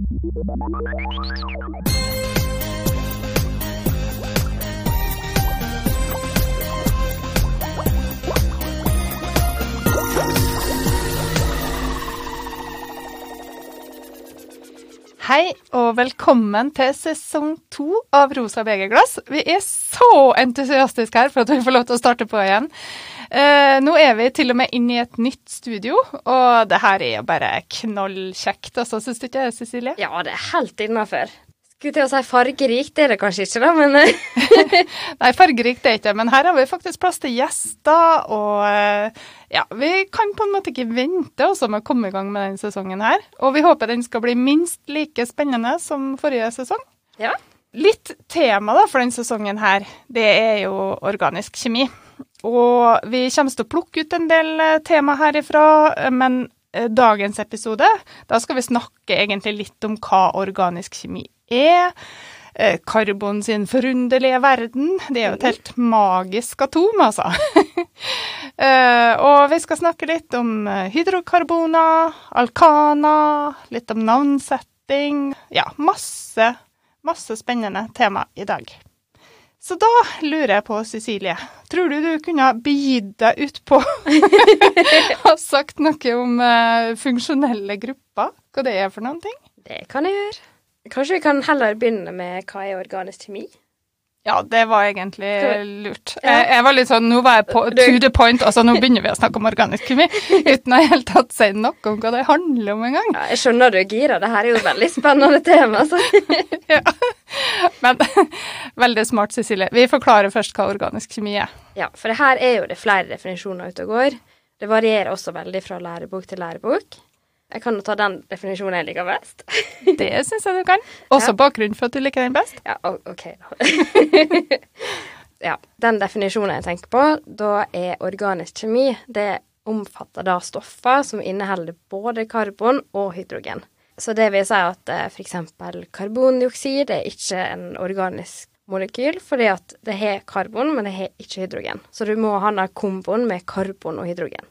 Hei og velkommen til sesong to av Rosa begerglass. Vi er så entusiastiske her for at vi får lov til å starte på igjen. Eh, nå er vi til og med inne i et nytt studio, og det her er jo bare knallkjekt. Altså, Syns du ikke det, Cecilie? Ja, det er helt innafor. Skulle til å si fargerikt, det er det kanskje ikke, da, men Nei, fargerikt er det ikke men her har vi faktisk plass til gjester, og eh, ja, vi kan på en måte ikke vente også med å komme i gang med denne sesongen her. Og vi håper den skal bli minst like spennende som forrige sesong. ja. Litt tema da for denne sesongen her, det er jo organisk kjemi. Og vi kommer til å plukke ut en del eh, tema herifra, eh, men eh, dagens episode, da skal vi snakke egentlig litt om hva organisk kjemi er. Karbon sin forunderlige verden. Det er jo et helt magisk atom, altså. Og vi skal snakke litt om hydrokarboner, alkana, litt om navnsetting. Ja, masse, masse spennende tema i dag. Så da lurer jeg på, Cecilie, tror du du kunne ha begitt deg utpå og sagt noe om eh, funksjonelle grupper? Hva det er for noen ting? Det kan jeg gjøre. Kanskje vi kan heller begynne med hva er organisk kjemi? Ja, det var egentlig lurt. Jeg, jeg var litt sånn, Nå var jeg på to the point, altså nå begynner vi å snakke om organisk kjemi, uten å i hele tatt si noe om hva det handler om engang. Ja, jeg skjønner du er gira. Det her er jo et veldig spennende tema. Så. Ja. Men veldig smart, Cecilie. Vi forklarer først hva organisk kjemi er. Ja, for det her er jo det flere definisjoner ute og går. Det varierer også veldig fra lærebok til lærebok. Jeg kan jo ta den definisjonen jeg liker best. Det syns jeg du kan. Også Ja. bakgrunnen for at du liker den best. Ja, OK, ja, den definisjonen jeg tenker på, da er organisk kjemi Det omfatter da stoffer som inneholder både karbon og hydrogen. Så det vil si at eh, f.eks. karbondioksid er ikke en organisk molekyl, fordi at det har karbon, men det har ikke hydrogen. Så du må ha den komboen med karbon og hydrogen.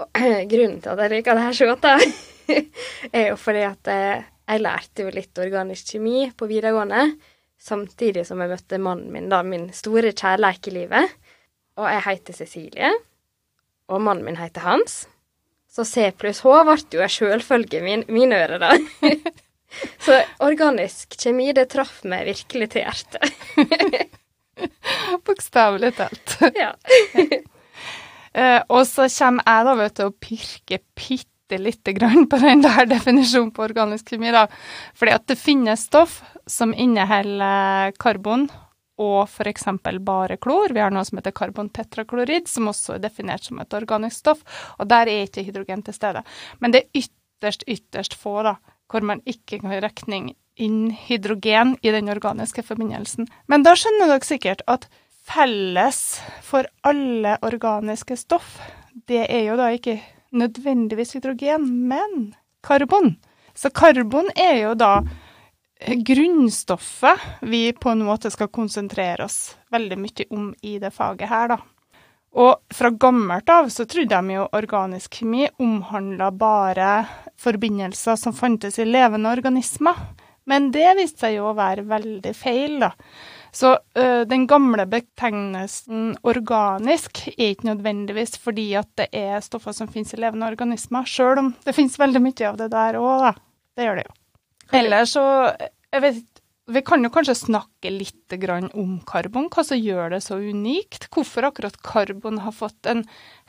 Og grunnen til at jeg liker det her så godt, da, er jo fordi at eh, jeg lærte jo litt organisk kjemi på videregående, samtidig som jeg møtte mannen min, da, min store kjærleik i livet. Og jeg heter Cecilie, og mannen min heter Hans. Så C pluss H ble jo en sjølfølge i min, mine ører, da. Så organisk kjemi, det traff meg virkelig til hjertet. Bokstavelig talt. ja. Uh, og så kommer jeg da vet du, og pirker bitte lite grann på den der definisjonen på organisk kjemi. da. Fordi at det finnes stoff som inneholder karbon og f.eks. bare klor. Vi har noe som heter karbontetraklorid, som også er definert som et organisk stoff. Og der er ikke hydrogen til stede. Men det er ytterst, ytterst få da, hvor man ikke kan regne inn hydrogen i den organiske forbindelsen. Men da skjønner dere sikkert at felles for alle organiske stoff, det er jo da ikke nødvendigvis hydrogen, men karbon. Så karbon er jo da grunnstoffet vi på en måte skal konsentrere oss veldig mye om i det faget her, da. Og fra gammelt av så trodde de jo organisk kjemi omhandla bare forbindelser som fantes i levende organismer. Men det viste seg jo å være veldig feil, da. Så ø, den gamle betegnelsen organisk er ikke nødvendigvis fordi at det er stoffer som finnes i levende organismer, sjøl om det finnes veldig mye av det der òg, da. Det gjør det jo. Ellers så jeg vet, Vi kan jo kanskje snakke litt om karbon, hva som gjør det så unikt. Hvorfor akkurat karbon har fått en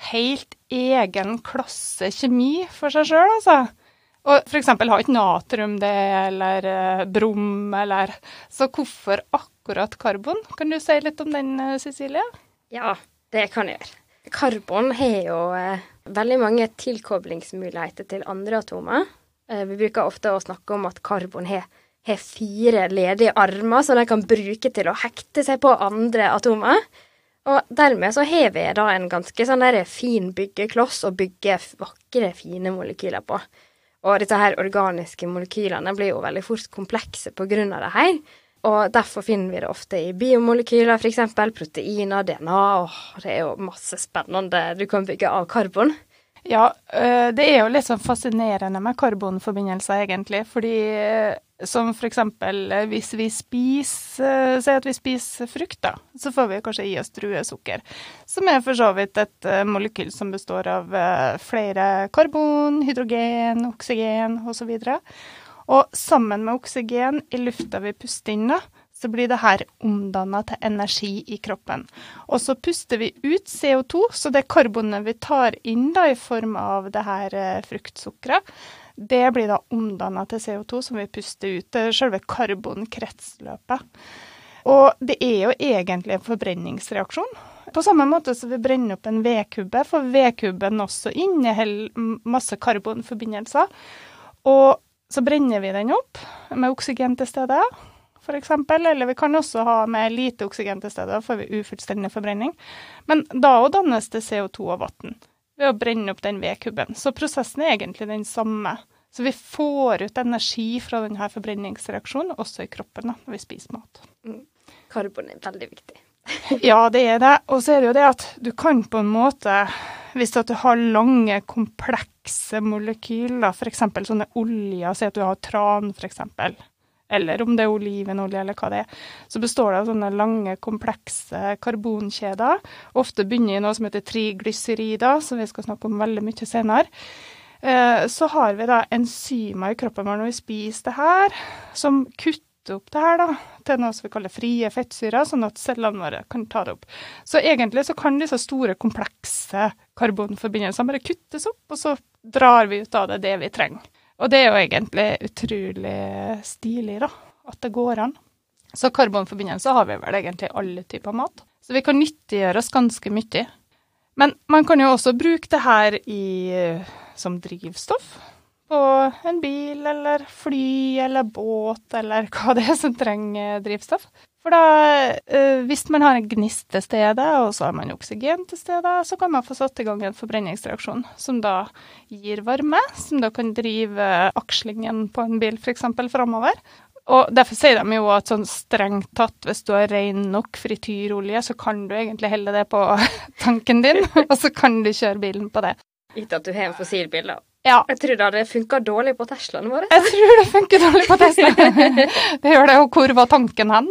helt egen klasse kjemi for seg sjøl, altså. Og eksempel har ikke natrium det, eller eh, brom, eller Så hvorfor akkurat karbon? Kan du si litt om den, eh, Cecilie? Ja, det kan jeg gjøre. Karbon har jo eh, veldig mange tilkoblingsmuligheter til andre atomer. Eh, vi bruker ofte å snakke om at karbon har, fire ledige armer som de kan bruke til å hekte seg på andre atomer. Og dermed så har vi da en ganske sånn der fin byggekloss å bygge vakre, fine molekyler på. Og disse her organiske molekylene blir jo veldig fort komplekse på grunn av det her. Og derfor finner vi det ofte i biomolekyler, f.eks. proteiner, DNA. Åh, det er jo masse spennende du kan bygge av karbon. Ja, øh, det er jo litt sånn fascinerende med karbonforbindelser, egentlig. Fordi som som for eksempel øh, hvis vi spiser Si at vi spiser frukt, da. Så får vi kanskje i oss druesukker. Som er for så vidt et molekyl som består av flere karbon, hydrogen, oksygen osv. Og sammen med oksygen i lufta vi puster inn, da, så blir det her omdanna til energi i kroppen. Og så puster vi ut CO2, så det karbonet vi tar inn da i form av det her eh, fruktsukkeret, det blir da omdanna til CO2 som vi puster ut. Det er selve karbonkretsløpet. Og det er jo egentlig en forbrenningsreaksjon. På samme måte som vi brenner opp en vedkubbe, for vedkubben også inneholder masse karbonforbindelser. Og så brenner vi den opp med oksygen til stede f.eks. Eller vi kan også ha med lite oksygen til stede, da får vi ufullstendig forbrenning. Men da òg dannes det CO2 og vann ved å brenne opp den vedkubben. Så prosessen er egentlig den samme. Så vi får ut energi fra denne forbrenningsreaksjonen også i kroppen da, når vi spiser mat. Mm. Karbon er veldig viktig. ja, det er det. Og så er det jo det at du kan på en måte hvis du har lange, komplekse molekyler, f.eks. sånne oljer, si at du har tran, f.eks eller om det er olivenolje eller hva det er, så består det av sånne lange, komplekse karbonkjeder. Ofte begynner i noe som heter triglyserider, som vi skal snakke om veldig mye senere. Eh, så har vi da enzymer i kroppen vår når vi spiser det her, som kutter opp det her da, til noe som vi kaller frie fettsyrer, sånn at cellene våre kan ta det opp. Så egentlig så kan disse store, komplekse karbonforbindelsene bare kuttes opp, og så drar vi ut av det det vi trenger. Og det er jo egentlig utrolig stilig, da, at det går an. Så karbonforbindelser har vi vel egentlig alle typer mat. Så vi kan nyttiggjøre oss ganske mye. Men man kan jo også bruke det her i, som drivstoff. På en bil eller fly eller båt eller hva det er som trenger drivstoff. For da, eh, hvis man har en gnist til stede, og så har man oksygen til stede, så kan man få satt i gang en forbrenningsreaksjon som da gir varme, som da kan drive akslingen på en bil f.eks. framover. Og derfor sier de jo at sånn strengt tatt, hvis du har ren nok frityrolje, så kan du egentlig helle det på tanken din, og så kan du kjøre bilen på det. Gitt at du har en fossilbil, da. Ja. Jeg tror det hadde funka dårlig på Teslaene våre. Jeg tror det funker dårlig på Tesla. det gjør det, og hvor var tanken hen?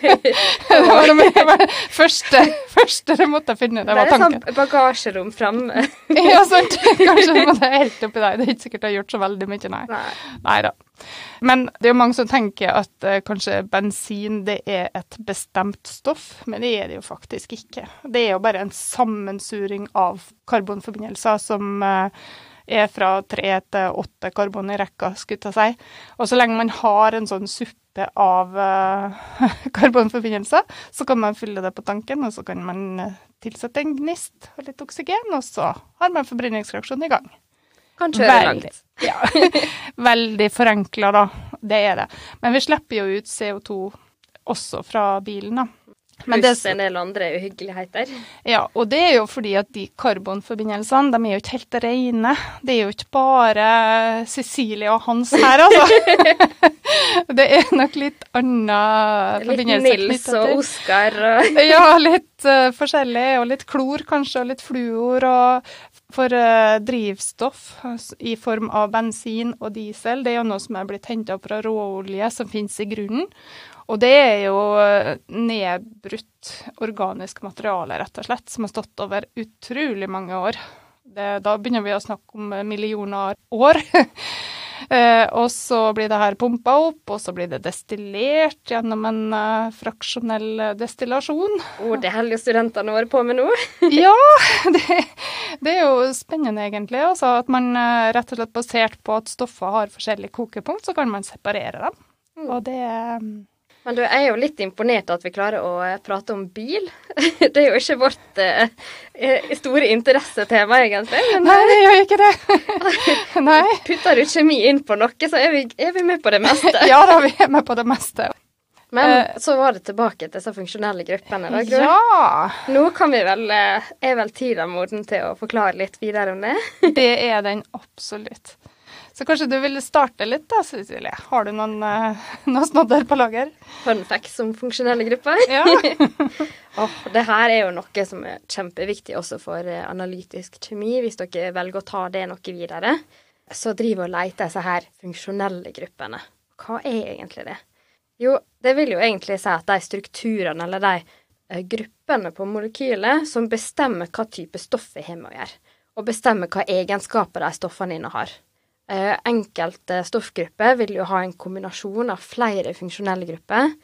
Det var det første, første jeg måtte finne, det var tanken. Det er sånn bagasjerom framme. ja, sant. Kanskje du måtte helt oppi der. Det er ikke sikkert jeg har gjort så veldig mye, nei. Nei da. Men det er jo mange som tenker at uh, kanskje bensin det er et bestemt stoff, men det er det jo faktisk ikke. Det er jo bare en sammensuring av karbonforbindelser som uh, er fra tre til åtte karbon i rekka, skulle jeg si. Og så lenge man har en sånn suppe av uh, karbonforbindelser, så kan man fylle det på tanken, og så kan man uh, tilsette en gnist og litt oksygen, og så har man forbrenningsreaksjonen i gang. Kan kjøre langt. Ja. Veldig forenkla, da. Det er det. Men vi slipper jo ut CO2 også fra bilen, da. Pluss en del andre uhyggeligheter. Ja, og det er jo fordi at de karbonforbindelsene de er jo ikke helt rene. Det er jo ikke bare Cecilie og Hans her, altså. det er nok litt anna forbindelser. Litt Nils og Oskar og Ja, litt uh, forskjellig. Og litt klor kanskje, og litt fluor. Og for uh, drivstoff i form av bensin og diesel, det er jo noe som er blitt henta fra råolje som finnes i grunnen. Og det er jo eh, nedbrutt organisk materiale, rett og slett, som har stått over utrolig mange år. Det, da begynner vi å snakke om millioner år. eh, og så blir det her pumpa opp, og så blir det destillert gjennom en fraksjonell destillasjon. Oh, det holder jo studentene våre på med nå. ja, det, det, er jo spennende egentlig. Også at man rett og slett basert på at stoffer har forskjellig kokepunkt, så kan man separere dem. Mm. Og det men du, jeg er jo litt imponert at vi klarer å eh, prate om bil. Det er jo ikke vårt eh, eh store interessetema, egentlig. Men, Nei, det gjør ikke det. Nei. Putter du kjemi inn på noe, så er vi, er vi med på det meste. ja da, vi er med på det meste. Men så var det tilbake til disse funksjonelle gruppene. da, Gro. Ja. Nå kan vi vel, er vel tida moden til å forklare litt videre om det? det er den absolutt. Så kanskje du vil starte litt, da, Cecilie. Har du noen, uh, noen snodder på lager? Fun facts om funksjonelle grupper? Ja. oh, det her er jo noe som er kjempeviktig også for eh, analytisk kjemi, hvis dere velger å ta det noe videre. Så driver og leter disse her funksjonelle gruppene. Hva er egentlig det? Jo, det vil jo egentlig si at de strukturene eller de uh, gruppene på molekylet som bestemmer hva type stoff vi har med å gjøre, og bestemmer hva egenskaper de stoffene dine Eh, enkelte stoffgrupper vil jo ha en kombinasjon av flere funksjonelle grupper,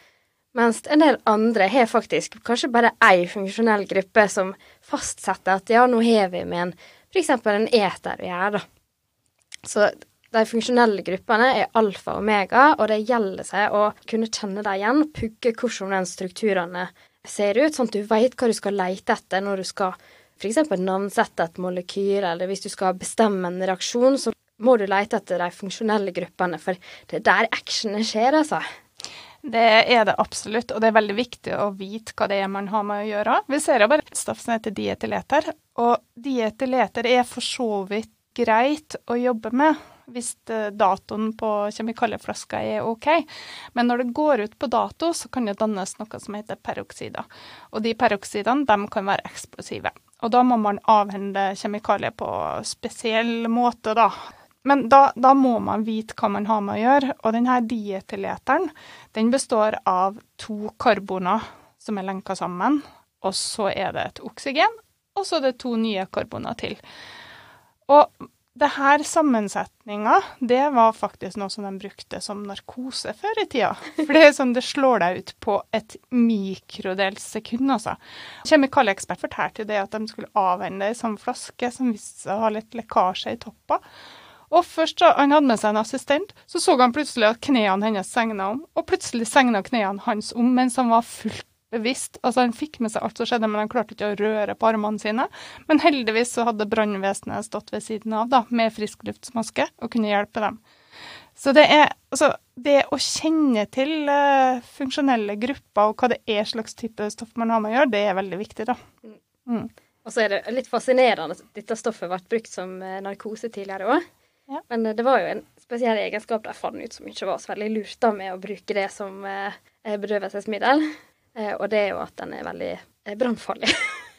mens en del andre har faktisk kanskje bare én funksjonell gruppe som fastsetter at ja, nå har vi med en f.eks. en eter å gjøre, da. Så de funksjonelle gruppene er alfa og omega, og det gjelder seg å kunne kjenne dem igjen, pugge hvordan den strukturene ser ut, sånn at du veit hva du skal leite etter når du skal f.eks. navnsette et molekyl, eller hvis du skal bestemme en reaksjon, så må du lete etter de funksjonelle gruppene, for det er der actionet skjer, altså. Det er det absolutt, og det er veldig viktig å vite hva det er man har med å gjøre. Vi ser jo bare et stoff som heter dietyleter, og dietyleter er for så vidt greit å jobbe med hvis eh, datoen på kjemikalieflaska er OK. Men når det går ut på dato, så kan det dannes noe som heter peroksider. Og de peroksidene de kan være eksplosive. Og da må man avhende kjemikalier på spesiell måte, da. Men da, da, må man vite hva man har med å gjøre. Og denne dieteleteren den består av to karboner som er lenka sammen. Og så er det et oksygen, og så er det to nye karboner til. Og det her sammensetninga, det var faktisk noe som de brukte som narkose før i tida. For det sånn det slår deg ut på et mikrodels sekund, altså. Kjemikalieekspert fortalte jo det at de skulle avvende ei sånn flaske som viste seg å ha litt lekkasje i toppa. Og først da han hadde med seg en assistent, så så han plutselig at knærne hennes segna om. Og plutselig segna knærne hans om mens han var fullt bevisst. Altså, han fikk med seg alt som skjedde, men han klarte ikke å røre på armene sine. Men heldigvis så hadde brannvesenet stått ved siden av da, med friskluftsmaske og kunne hjelpe dem. Så det er altså det å kjenne til uh, funksjonelle grupper og hva det er slags type stoff man har med å gjøre, det er veldig viktig, da. Mm. Og så er det litt fascinerende at dette stoffet ble brukt som eh, narkose tidligere òg. Ja. Men eh, det var jo en spesiell egenskap de fant ut som ikke var så veldig lurt da med å bruke det som eh, bedøvelsesmiddel. Eh, og det er jo at den er veldig brannfarlig.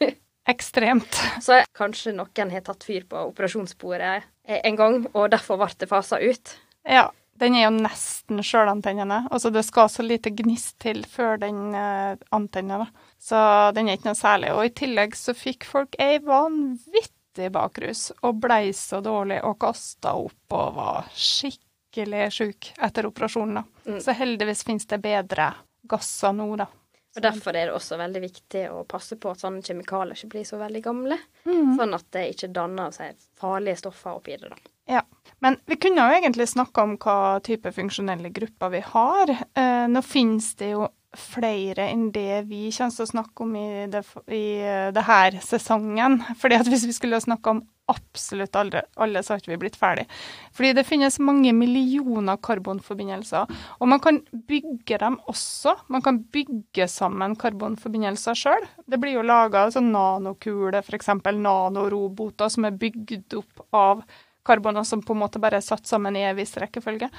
Ekstremt. Så kanskje noen har tatt fyr på operasjonsbordet en gang, og derfor ble det fasa ut. Ja, den er jo nesten sjølantennende. Altså det skal så lite gnist til før den antenner. Så den er ikke noe særlig. Og i tillegg så fikk folk ei vanvittig bakrus og blei så dårlig og kasta opp og var skikkelig sjuk etter operasjonen. Mm. Så heldigvis finnes det bedre gasser nå, da. Og Derfor er det også veldig viktig å passe på at sånne kjemikalier ikke blir så veldig gamle. Mm. Sånn at det ikke danner seg farlige stoffer oppi det. da. Ja, Men vi kunne jo egentlig snakka om hva type funksjonelle grupper vi har. Eh, nå finnes det jo flere enn det vi kommer til å snakke om i, det, i eh, det her sesongen. Fordi at hvis vi skulle snakke om absolutt alle, alle så ikke vi blitt ferdig. Fordi det finnes mange millioner karbonforbindelser. Og man kan bygge dem også. Man kan bygge sammen karbonforbindelser sjøl. Det blir jo laga sånn nanokuler, f.eks. nanoroboter, som er bygd opp av karboner som på en måte bare er satt sammen i en viss rekkefølge.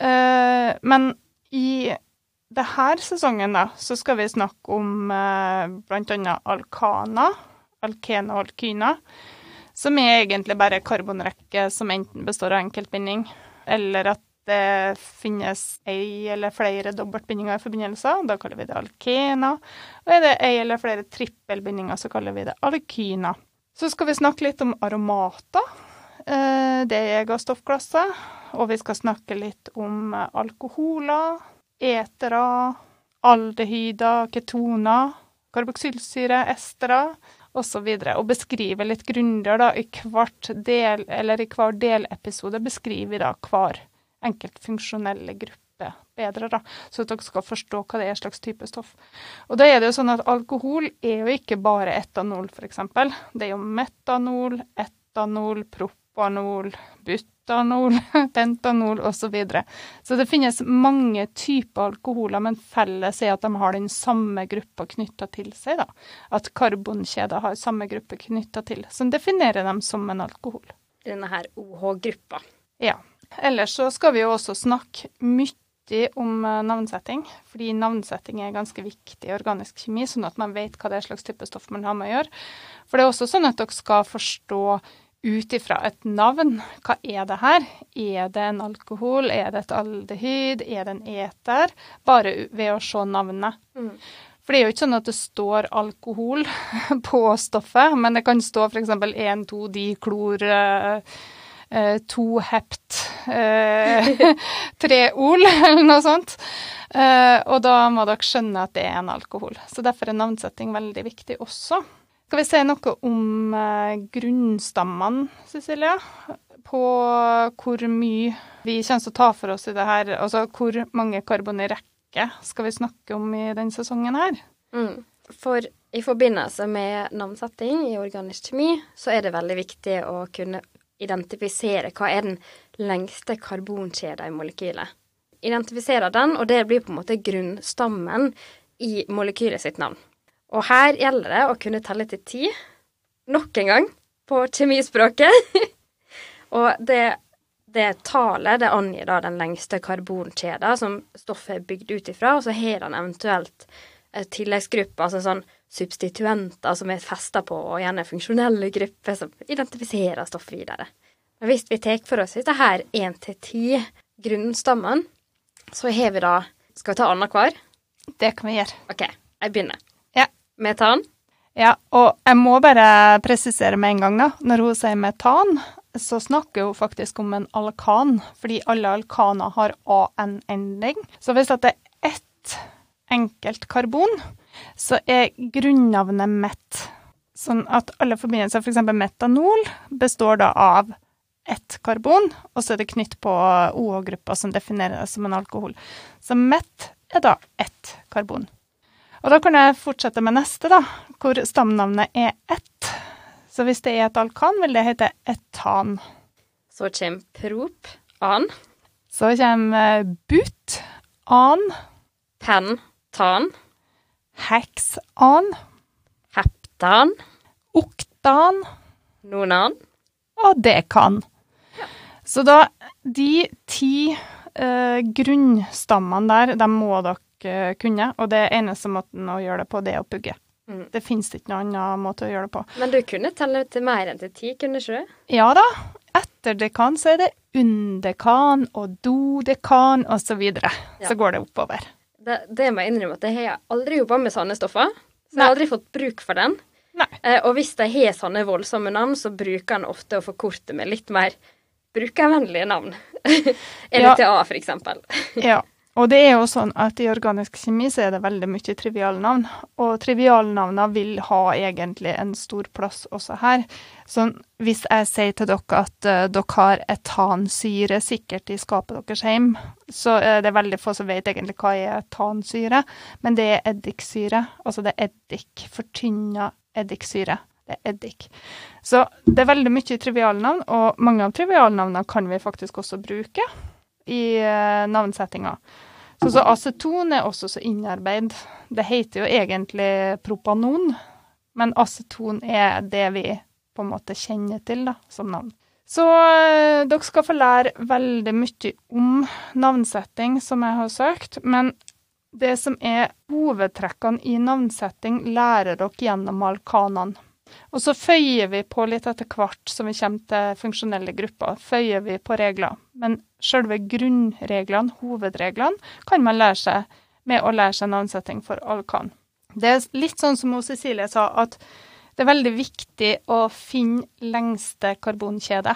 Uh, men i denne sesongen da, så skal vi snakke om eh, bl.a. alkana, alkena og alkyna, som er egentlig bare karbonrekke som enten består av enkeltbinding, eller at det finnes ei eller flere dobbeltbindinger i forbindelser. Da kaller vi det alkena. Og er det ei eller flere trippelbindinger, så kaller vi det alkyna. Så skal vi snakke litt om aromater. Eh, det er gassstoffklasser. Og vi skal snakke litt om alkoholer, etere, aldehyder, ketoner, karboksylsyre, estere osv. Og, og beskriver litt grundigere i del, i hver delepisode beskriver da hver enkelt funksjonelle gruppe bedre, da, så at dere skal forstå hva det er slags type stoff. Og da er det jo sånn at alkohol er jo ikke bare etanol, f.eks. Det er jo metanol, etanol, propanol, but butanol, pentanol osv. Så, videre. så det finnes mange typer alkoholer, men felles er at de har den samme gruppa knytta til seg. da. At karbonkjeder har samme gruppe knytta til, som definerer dem som en alkohol. Denne her OH-gruppa. Ja. Ellers så skal vi jo også snakke mye om eh, navnsetting, fordi navnsetting er ganske viktig i organisk kjemi, sånn at man vet hva det er slags type stoff man har med å gjøre. For det er også sånn at dere skal forstå ut ifra et navn. Hva er det her? Er det en alkohol? Er det et aldehyd? Er det en eter? Bare ved å se navnet. Mm. For det er jo ikke sånn at det står alkohol på stoffet, men det kan stå f.eks. 1, 2 diklor, Uh, 2 hept, uh, 3 ol, eller noe sånt. Uh, og da må dere skjønne at det er en alkohol. Så derfor er navnsetting veldig viktig også. Skal vi si noe om eh, grunnstammene, Cecilia? På hvor mye vi kommer til å ta for oss i det her, altså hvor mange karbon i rekke skal vi snakke om i denne sesongen her? Mm. For i forbindelse med navnsetting i organisk kjemi, så er det veldig viktig å kunne identifisere hva er den lengste karbonkjeden i molekylet. Identifisere den, og det blir på en måte grunnstammen i molekylet sitt navn. Og her gjelder det å kunne telle til ti, nok en gang, på kjemispråket. og det, det tallet det angir da den lengste karbonkjeden som stoffet er bygd ut ifra, og så har den eventuelt eh, tilleggsgrupper, altså sånn substituenter som er festa på, og gjerne funksjonelle grupper som identifiserer stoffet videre. Men hvis vi tar for oss dette her én til ti grunnstammene, så har vi da Skal vi ta annenhver? Det kan vi gjøre. OK, jeg begynner. Metan. Ja, og jeg må bare presisere med en gang, da. Når hun sier metan, så snakker hun faktisk om en alkan, fordi alle alkaner har AN-ending. Så hvis det er ett enkelt karbon, så er grunnavnet mett. Sånn at alle forbindelser, f.eks. For metanol, består da av ett karbon, og så er det knytt på OH-gruppa som definerer det som en alkohol. Så mett er da ett karbon. Og da kan jeg fortsette med neste, da, hvor stamnavnet er ett. Så hvis det er et alkan, vil det hete etan. Så kommer prop. An. Så kommer but, an, Pen, Pentan. heksan, Heptan. oktan Nonan. og dekan. Så da, de ti eh, grunnstammene der, de må dere eh, kunne. Og det eneste måten å gjøre det på, det er å pugge. Mm. Det finnes ikke noen annen måte å gjøre det på. Men du kunne telle til mer enn til ti, kunne ikke du? Ja da, etter dekan så er det undekan og dodekan og så videre. Ja. Så går det oppover. Det, det må jeg innrømme at jeg har aldri jobba med sånne stoffer. Så jeg har aldri fått bruk for den. Eh, og hvis de har sånne voldsomme navn, så bruker en ofte å forkorte med litt mer brukervennlige navn. Ja. LTA, for eksempel. Ja. Og det er jo sånn at i organisk kjemi så er det veldig mye trivialnavn. Og trivialnavna vil ha egentlig en stor plass også her. Så hvis jeg sier til dere at uh, dere har etansyre sikkert i skapet deres hjem, så er det veldig få som vet egentlig hva er etansyre. Men det er eddiksyre. Altså det er eddik. Fortynna eddiksyre. Det er eddik. Så det er veldig mye trivialnavn, og mange av trivialnavnene kan vi faktisk også bruke i eh, navnsettinga. Så, så aceton er også så innarbeid. Det heter jo egentlig propanon, men aceton er det vi på en måte kjenner til da, som navn. Så eh, dere skal få lære veldig mye om navnsetting, som jeg har søkt, men det som er hovedtrekkene i navnsetting, lærer dere gjennom alkanene. Og så føyer vi på litt etter hvert som vi kommer til funksjonelle grupper, føyer vi på regler. Men selve grunnreglene, hovedreglene, kan man lære seg med å lære seg navnsetting for alkan. Det er litt sånn som Cecilie sa, at det er veldig viktig å finne lengste karbonkjede.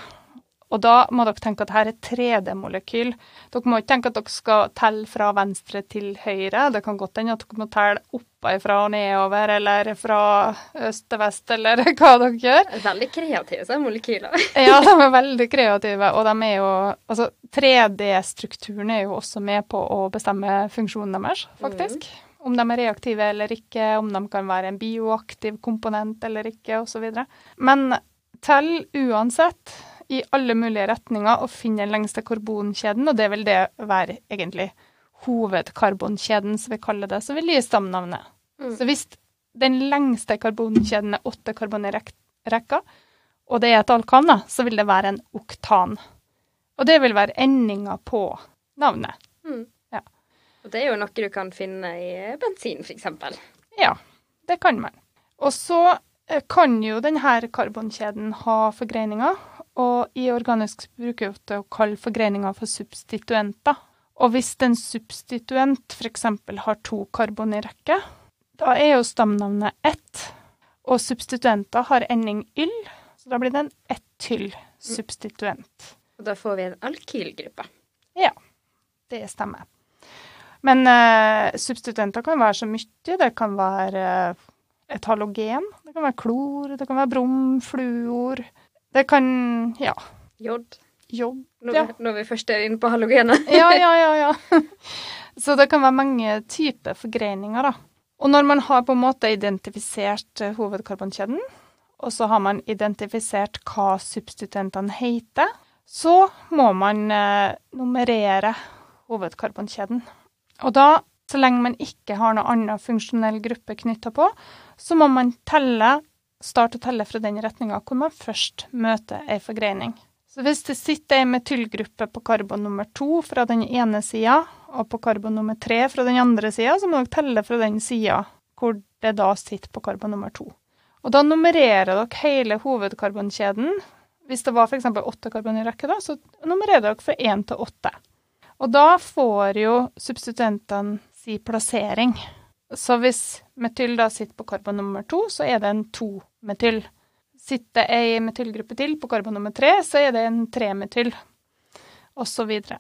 Og da må dere tenke at her er 3D-molekyl. Dere må ikke tenke at dere skal telle fra venstre til høyre. Det kan godt hende at dere må telle oppafra og nedover, eller fra øst til vest, eller hva dere gjør. Veldig kreative så er molekyler. Ja, de er veldig kreative, og de er jo Altså, 3D-strukturen er jo også med på å bestemme funksjonen deres, faktisk. Om de er reaktive eller ikke, om de kan være en bioaktiv komponent eller ikke, osv. Men tell uansett i alle mulige retninger og finne den lengste karbonkjeden, og det vil det være egentlig hovedkarbonkjeden, som vi kaller det, så vil gi stamnavnet. Mm. Så hvis den lengste karbonkjeden er åtte karbon i rekka, og det er et alkan, da, så vil det være en oktan. Og det vil være endinga på navnet. Mm. Ja. Og det er jo noe du kan finne i bensin, f.eks. Ja, det kan man. Og så eh, kan jo denne karbonkjeden ha forgreininger, og i organisk bruker vi ofte å kalle forgreininger for substituenter. Og hvis en substituent f.eks. har to karbon i rekke, da er jo stamnavnet ett, og substituenter har ending yll, så da blir det en ettyl-substituent. Og da får vi en alkylgruppe. Ja, det stemmer. Men uh, substituenter kan være så mye. Det kan være uh, et halogen, det kan være klor, det kan være brom, fluor. Det kan ja, Jod. jod. Ja. Når, når vi først er inne på halogenet. Ja, ja, ja, ja. Så det kan være mange typer forgreininger, da. Og når man har på en måte identifisert eh, hovedkarbonkjeden, og så har man identifisert hva substituentene heter, så må man eh, nummerere hovedkarbonkjeden. Og da, så lenge man ikke har noe annen funksjonell gruppe knytta på, så må man telle, starte å telle fra den retninga hvor man først møter ei forgreining. Så hvis det sitter ei metylgruppe på karbon nummer to fra den ene sida, og på karbon nummer tre fra den andre sida, så må dere telle fra den sida hvor det da sitter på karbon nummer to. Og da nummererer dere hele hovedkarbonkjeden. Hvis det var f.eks. åtte karbon i rekke, da, så nummererer dere fra én til åtte. Og da får jo substituentene si plassering. Så hvis metyl da sitter på karbon nummer to, så er det en to-metyl. Sitter ei metylgruppe til på karbon nummer tre, så er det en tremetyl, og så videre.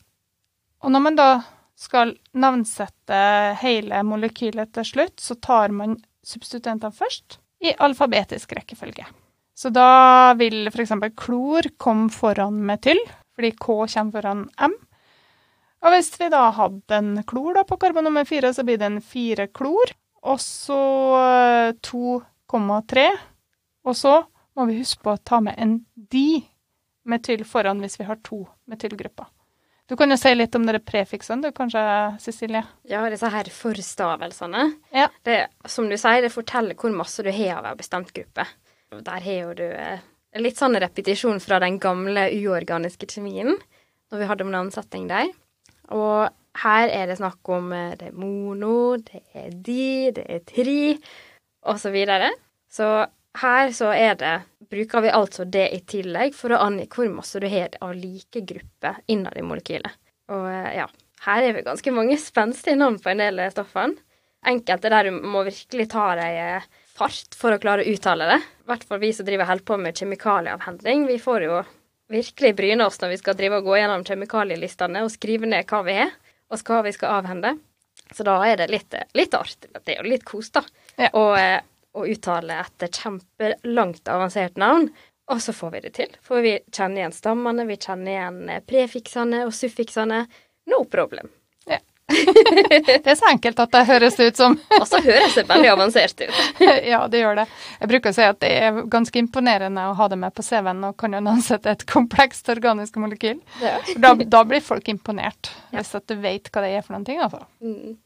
Og når man da skal navnsette hele molekylet til slutt, så tar man substituentene først i alfabetisk rekkefølge. Så da vil f.eks. klor komme foran metyl, fordi K kommer foran M. Og hvis vi da hadde en klor da på karbon nummer fire, så blir det en fire klor, og så eh, 2,3. Og så må vi huske på å ta med en di-metyl foran hvis vi har to metylgrupper. Du kan jo si litt om dere prefiksene, du kanskje, Cecilie? Ja, disse her forstavelsene. Ja. Det, som du sier, det forteller hvor masse du har av en bestemt gruppe. Der har jo du eh, litt sånn repetisjon fra den gamle uorganiske kjemien, når vi hadde om navnsetting der. Og her er det snakk om eh, det er mono, det er di, det er tri, og så. Så her så er det Bruker vi altså det i tillegg for å angi hvor masse du har av like grupper innad i molekylet. Og eh, ja, her er vi ganske mange spenstige navn på en del av stoffene. Enkelte der du må virkelig ta deg eh, fart for å klare å uttale det. I hvert fall vi som driver helt på med kjemikalieavhending. Vi får jo virkelig bryne oss når vi skal drive og gå gjennom kjemikalielistene og skrive ned hva vi har, og hva vi skal avhende. Så da er det litt, litt artig. Det er jo litt kos, da. Ja. Og, og å uttale et kjempelangt avansert navn. Og så får vi det til. For vi kjenner igjen stammene, vi kjenner igjen eh, prefiksene og suffiksene. No problem. Det er så enkelt at det høres ut som Og så høres det veldig avansert ut. Ja, det gjør det. Jeg bruker å si at det er ganske imponerende å ha det med på CV-en og kan ansette et komplekst organisk molekyl. Ja. Da, da blir folk imponert, hvis at du vet hva det er for noen ting, altså. Mm.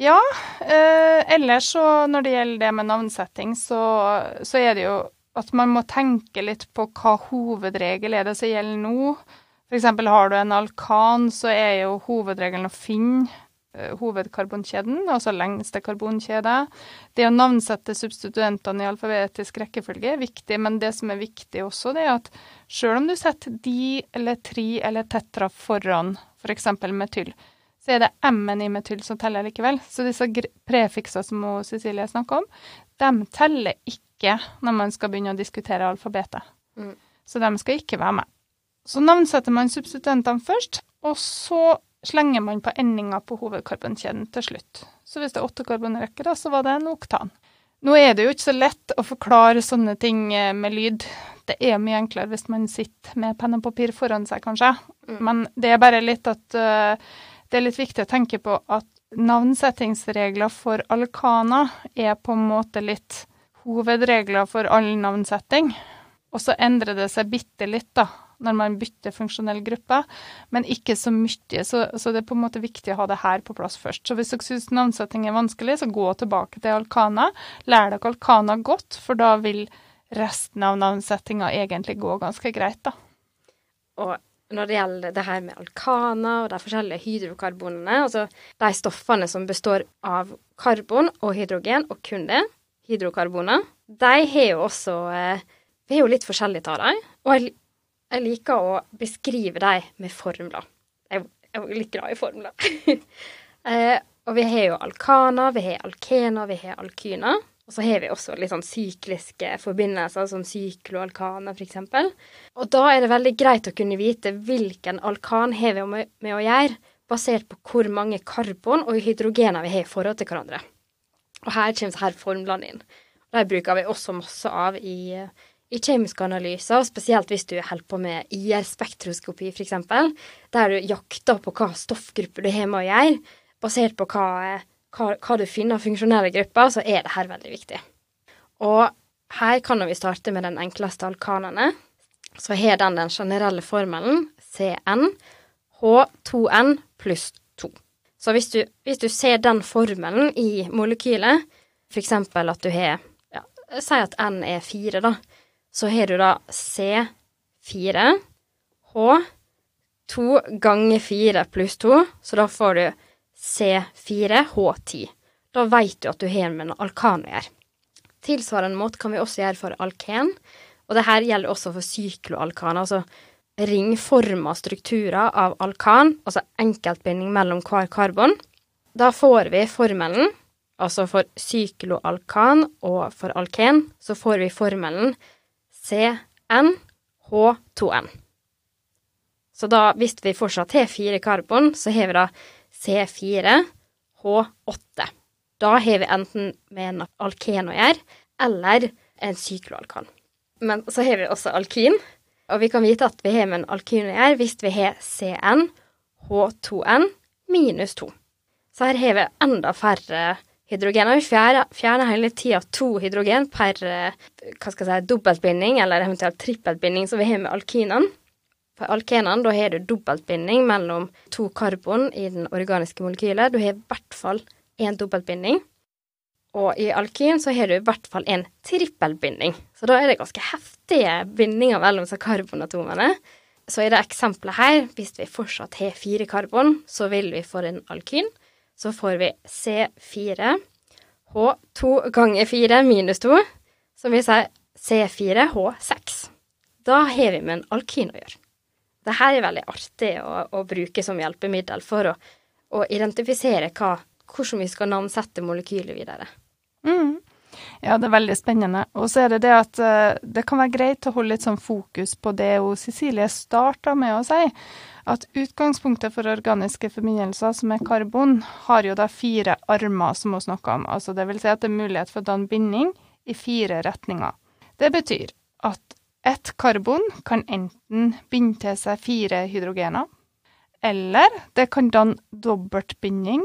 Ja, eh, ellers så når det gjelder det med navnsetting, så, så er det jo at man må tenke litt på hva hovedregel er det som gjelder nå. For eksempel har du en alkan, så er jo hovedregelen å finne eh, hovedkarbonkjeden, altså lengste karbonkjede. Det å navnsette substituentene i alfabetisk rekkefølge er viktig, men det som er viktig også, det er at selv om du setter di eller tri eller tetra foran f.eks. metyl, så er det M-en i metyl som teller likevel. Så disse prefikser som Cecilie snakker om, de teller ikke når man skal begynne å diskutere alfabetet. Mm. Så de skal ikke være med. Så navnsetter man substituentene først, og så slenger man på endinga på hovedkarbonkjeden til slutt. Så hvis det er åtte karbonrekker, så var det en oktan. Nå er det jo ikke så lett å forklare sånne ting eh, med lyd. Det er mye enklere hvis man sitter med penn og papir foran seg, kanskje. Mm. Men det er bare litt at eh, det er litt viktig å tenke på at navnsettingsregler for alkaner er på en måte litt hovedregler for all navnsetting. Og så endrer det seg bitte litt, da, når man bytter funksjonell gruppe, men ikke så mye. Så, så det er på en måte viktig å ha det her på plass først. Så hvis dere syns navnsetting er vanskelig, så gå tilbake til alkana. Lær dere alkana godt, for da vil resten av navnsettinga egentlig gå ganske greit, da. Og når det gjelder det her med alkaner og de forskjellige hydrokarbonene, altså de stoffene som består av karbon og hydrogen, og kun det, hydrokarboner, de har jo også eh, Vi har jo litt forskjellige av dem, og jeg, jeg, liker å beskrive dem med formler. Jeg, jeg er litt glad i formler. eh, og vi har jo alkaner, vi har alkener, vi har alkyner. Og så har vi også litt sånn sykliske forbindelser, som sykloalkaner f.eks. Og da er det veldig greit å kunne vite hvilken alkan har vi med, å gjøre, basert på hvor mange karbon og hydrogener vi har i forhold til hverandre. Og her kommer her formlene inn. De bruker vi også masse av i, i kjemiske analyser, spesielt hvis du holder på med IR-spektroskopi f.eks., der du jakter på hva stoffgrupper du har med å gjøre, basert på hva hva, hva du finner av funksjonelle grupper, så er det her veldig viktig. Og her kan vi starte med den enkleste alkanene. Så har den den generelle formelen CN H2N pluss 2. Så hvis du, hvis du, ser den formelen i molekylet, f.eks. at du har ja, Si at N er 4, da. Så har du da C4 H 2 ganger 4 pluss 2, så da får du C4H10. Da veit du at du har med en alkan å gjøre. Tilsvarende måte kan vi også gjøre for alken, og det her gjelder også for sykloalkan, altså ringforma strukturer av alkan, altså enkeltbinding mellom hver karbon. Da får vi formelen, altså for sykloalkan og for alken, så får vi formelen CnH2n. Så da, hvis vi fortsatt har fire karbon, så har vi da C4, H8. Da har vi enten med en alken å gjøre, eller en sykloalkan. Men så har vi også alkin, og vi kan vite at vi har med en alkin å gjøre hvis vi har CN, H2N minus 2. Så her har vi enda færre hydrogen. Og vi fjerner, fjerner hele tida to hydrogen per hva skal jeg si, dobbeltbinding, eller eventuelt trippeltbinding, som vi har med alkinene. På alkenene, da har du dobbeltbinding mellom to karbon i den organiske molekylet. Du har i hvert fall én dobbeltbinding. Og i alkin så har du i hvert fall en trippelbinding. Så da er det ganske heftige bindinger mellom karbonatomene. Så i det eksempelet her, hvis vi fortsatt har fire karbon, så vil vi for en alkyn, så får vi C4 H2 ganger 4 minus 2, som vil si C4H6. Da har vi med en alkin å gjøre. Dette er veldig artig å, å bruke som hjelpemiddel for å, å identifisere hva, hvordan vi skal navnsette molekyler videre. Mm. Ja, det er veldig spennende. Og så er det det at uh, det kan være greit å holde litt sånn fokus på det og Cecilie starta med å si. At utgangspunktet for organiske forbindelser, som er karbon, har jo da fire armer, som vi snakka om. Altså det vil si at det er mulighet for å danne binding i fire retninger. Det betyr at et karbon kan enten binde til seg fire hydrogener, eller det kan danne dobbeltbinding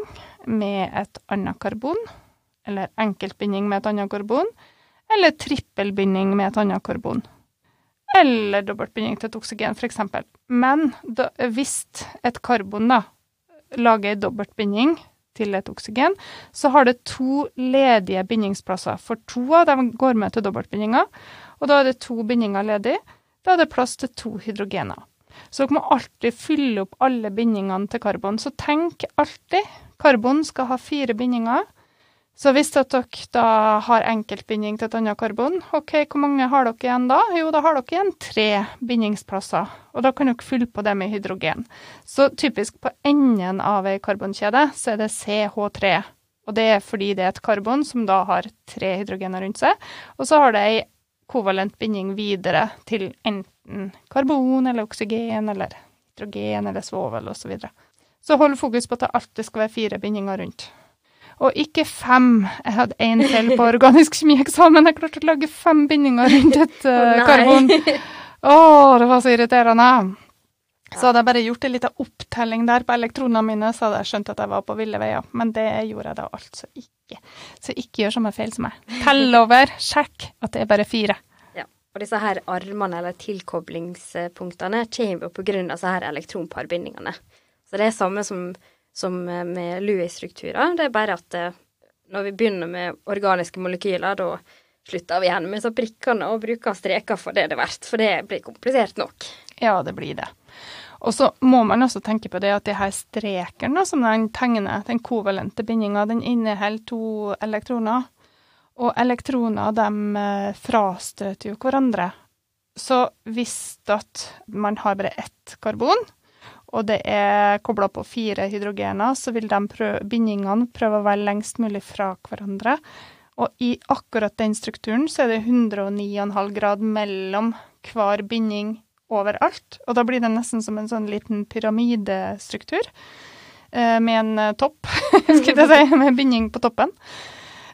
med et annet karbon, eller enkeltbinding med et annet karbon, eller trippelbinding med et annet karbon. Eller dobbeltbinding til et oksygen, f.eks. Men da, hvis et karbon da, lager en dobbeltbinding til et oksygen, så har det to ledige bindingsplasser, for to av dem går med til dobbeltbindinga, og da er det to bindinger ledig. Da er det plass til to hydrogener. Så dere må alltid fylle opp alle bindingene til karbon. Så tenk alltid karbon skal ha fire bindinger. Så hvis dere da har enkeltbinding til et annet karbon, ok, hvor mange har dere igjen da? Jo, da har dere igjen tre bindingsplasser, og da kan dere fylle på det med hydrogen. Så typisk på enden av ei karbonkjede så er det CH3, og det er fordi det er et karbon som da har tre hydrogener rundt seg, og så har det ei kovalent binding videre til enten karbon eller oksygen eller hydrogen eller svovel osv. Så, videre. så hold fokus på at det alltid skal være fire bindinger rundt. Og ikke fem. Jeg hadde én til på organisk kjemieksamen. Jeg klarte å lage fem bindinger rundt et uh, karbon. Å, oh, det var så irriterende. Så hadde jeg bare gjort en liten opptelling der på elektronene mine, så hadde jeg skjønt at jeg var på ville veier. Men det gjorde jeg da altså ikke. Så ikke gjør samme feil som meg. Tell over, sjekk at det er bare fire. Ja, og disse her armene, eller tilkoblingspunktene, kommer jo av disse her elektronparbindingene. Så det er samme som, som med Louis-strukturer. Det er bare at eh, når vi begynner med organiske molekyler, da slutter vi igjen med så prikkene og bruker streker for det det er verdt, for det blir komplisert nok. Ja, det blir det. Og så må man også tenke på det at det her streken som den tegner, den kovalente bindinga, den inneholder to elektroner. Og elektroner de eh, frastøter jo hverandre. Så hvis at man har bare ett karbon, og det er kobla på fire hydrogener, så vil prøve, bindingene prøve å være lengst mulig fra hverandre. Og i akkurat den strukturen så er det 109,5 grad mellom hver binding overalt. Og da blir det nesten som en sånn liten pyramidestruktur eh, med en eh, topp, skulle jeg si, med binding på toppen.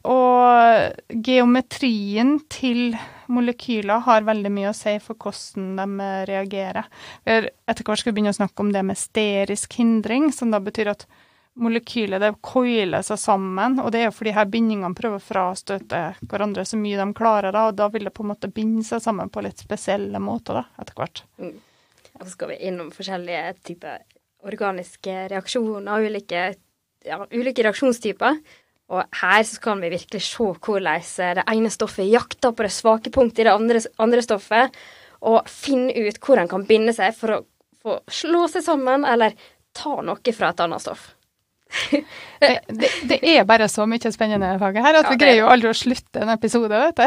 Og geometrien til molekyler har veldig mye å si for hvordan de reagerer. Etter hvert skal vi begynne å snakke om det med sterisk hindring, som da betyr at molekylet det coiler seg sammen, og det er jo fordi her bindingene prøver å frastøte hverandre så mye de klarer, da, og da vil det på en måte binde seg sammen på litt spesielle måter da, etter hvert. Mm. Og så skal vi innom forskjellige typer organiske reaksjoner, ulike, ja, ulike reaksjonstyper. Og her så kan vi virkelig se hvordan det ene stoffet jakter på det svake punktet i det andre, andre stoffet, og finne ut hvor en kan binde seg for å få slå seg sammen eller ta noe fra et annet stoff. det, det, det, er bare så mye spennende i faget her at ja, vi greier jo aldri å slutte en episode, vet du.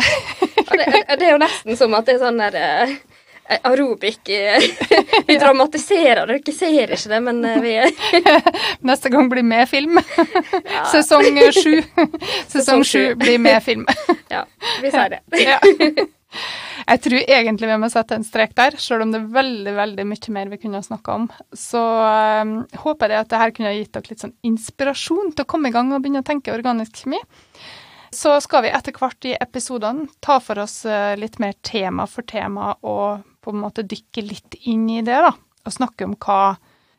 ja, det, det, er jo nesten som at det er sånn der uh, aerobic Vi dramatiserer det, dere ser ikke det, men uh, vi Neste gang blir med film. Sesong sju. Sesong sju blir med film. ja, vi sier det. Ja. Jeg tror egentlig vi må sette en strek der, selv om det er veldig veldig mye mer vi kunne snakka om. Så um, håper jeg at dette kunne gitt dere litt sånn inspirasjon til å komme i gang og begynne å tenke organisk kjemi. Så skal vi etter hvert i episodene ta for oss litt mer tema for tema og på en måte dykke litt inn i det, da. Og snakke om hva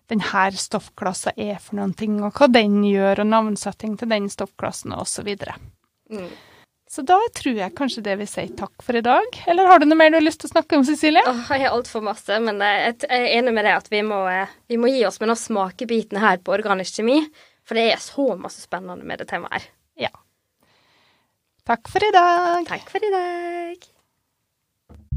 denne stoffklassa er for noen ting, og hva den gjør, og navnsetting til den stoffklassen, osv. Mm. Så da tror jeg kanskje det vil si takk for i dag. Eller har du noe mer du har lyst til å snakke om, Cecilie? Oh, jeg har altfor masse, men jeg er enig med deg at vi må, eh, vi må gi oss med noen smakebitene her på organisk kjemi. For det er så masse spennende med det temaet her. Ja. Takk for i dag. Takk for i dag.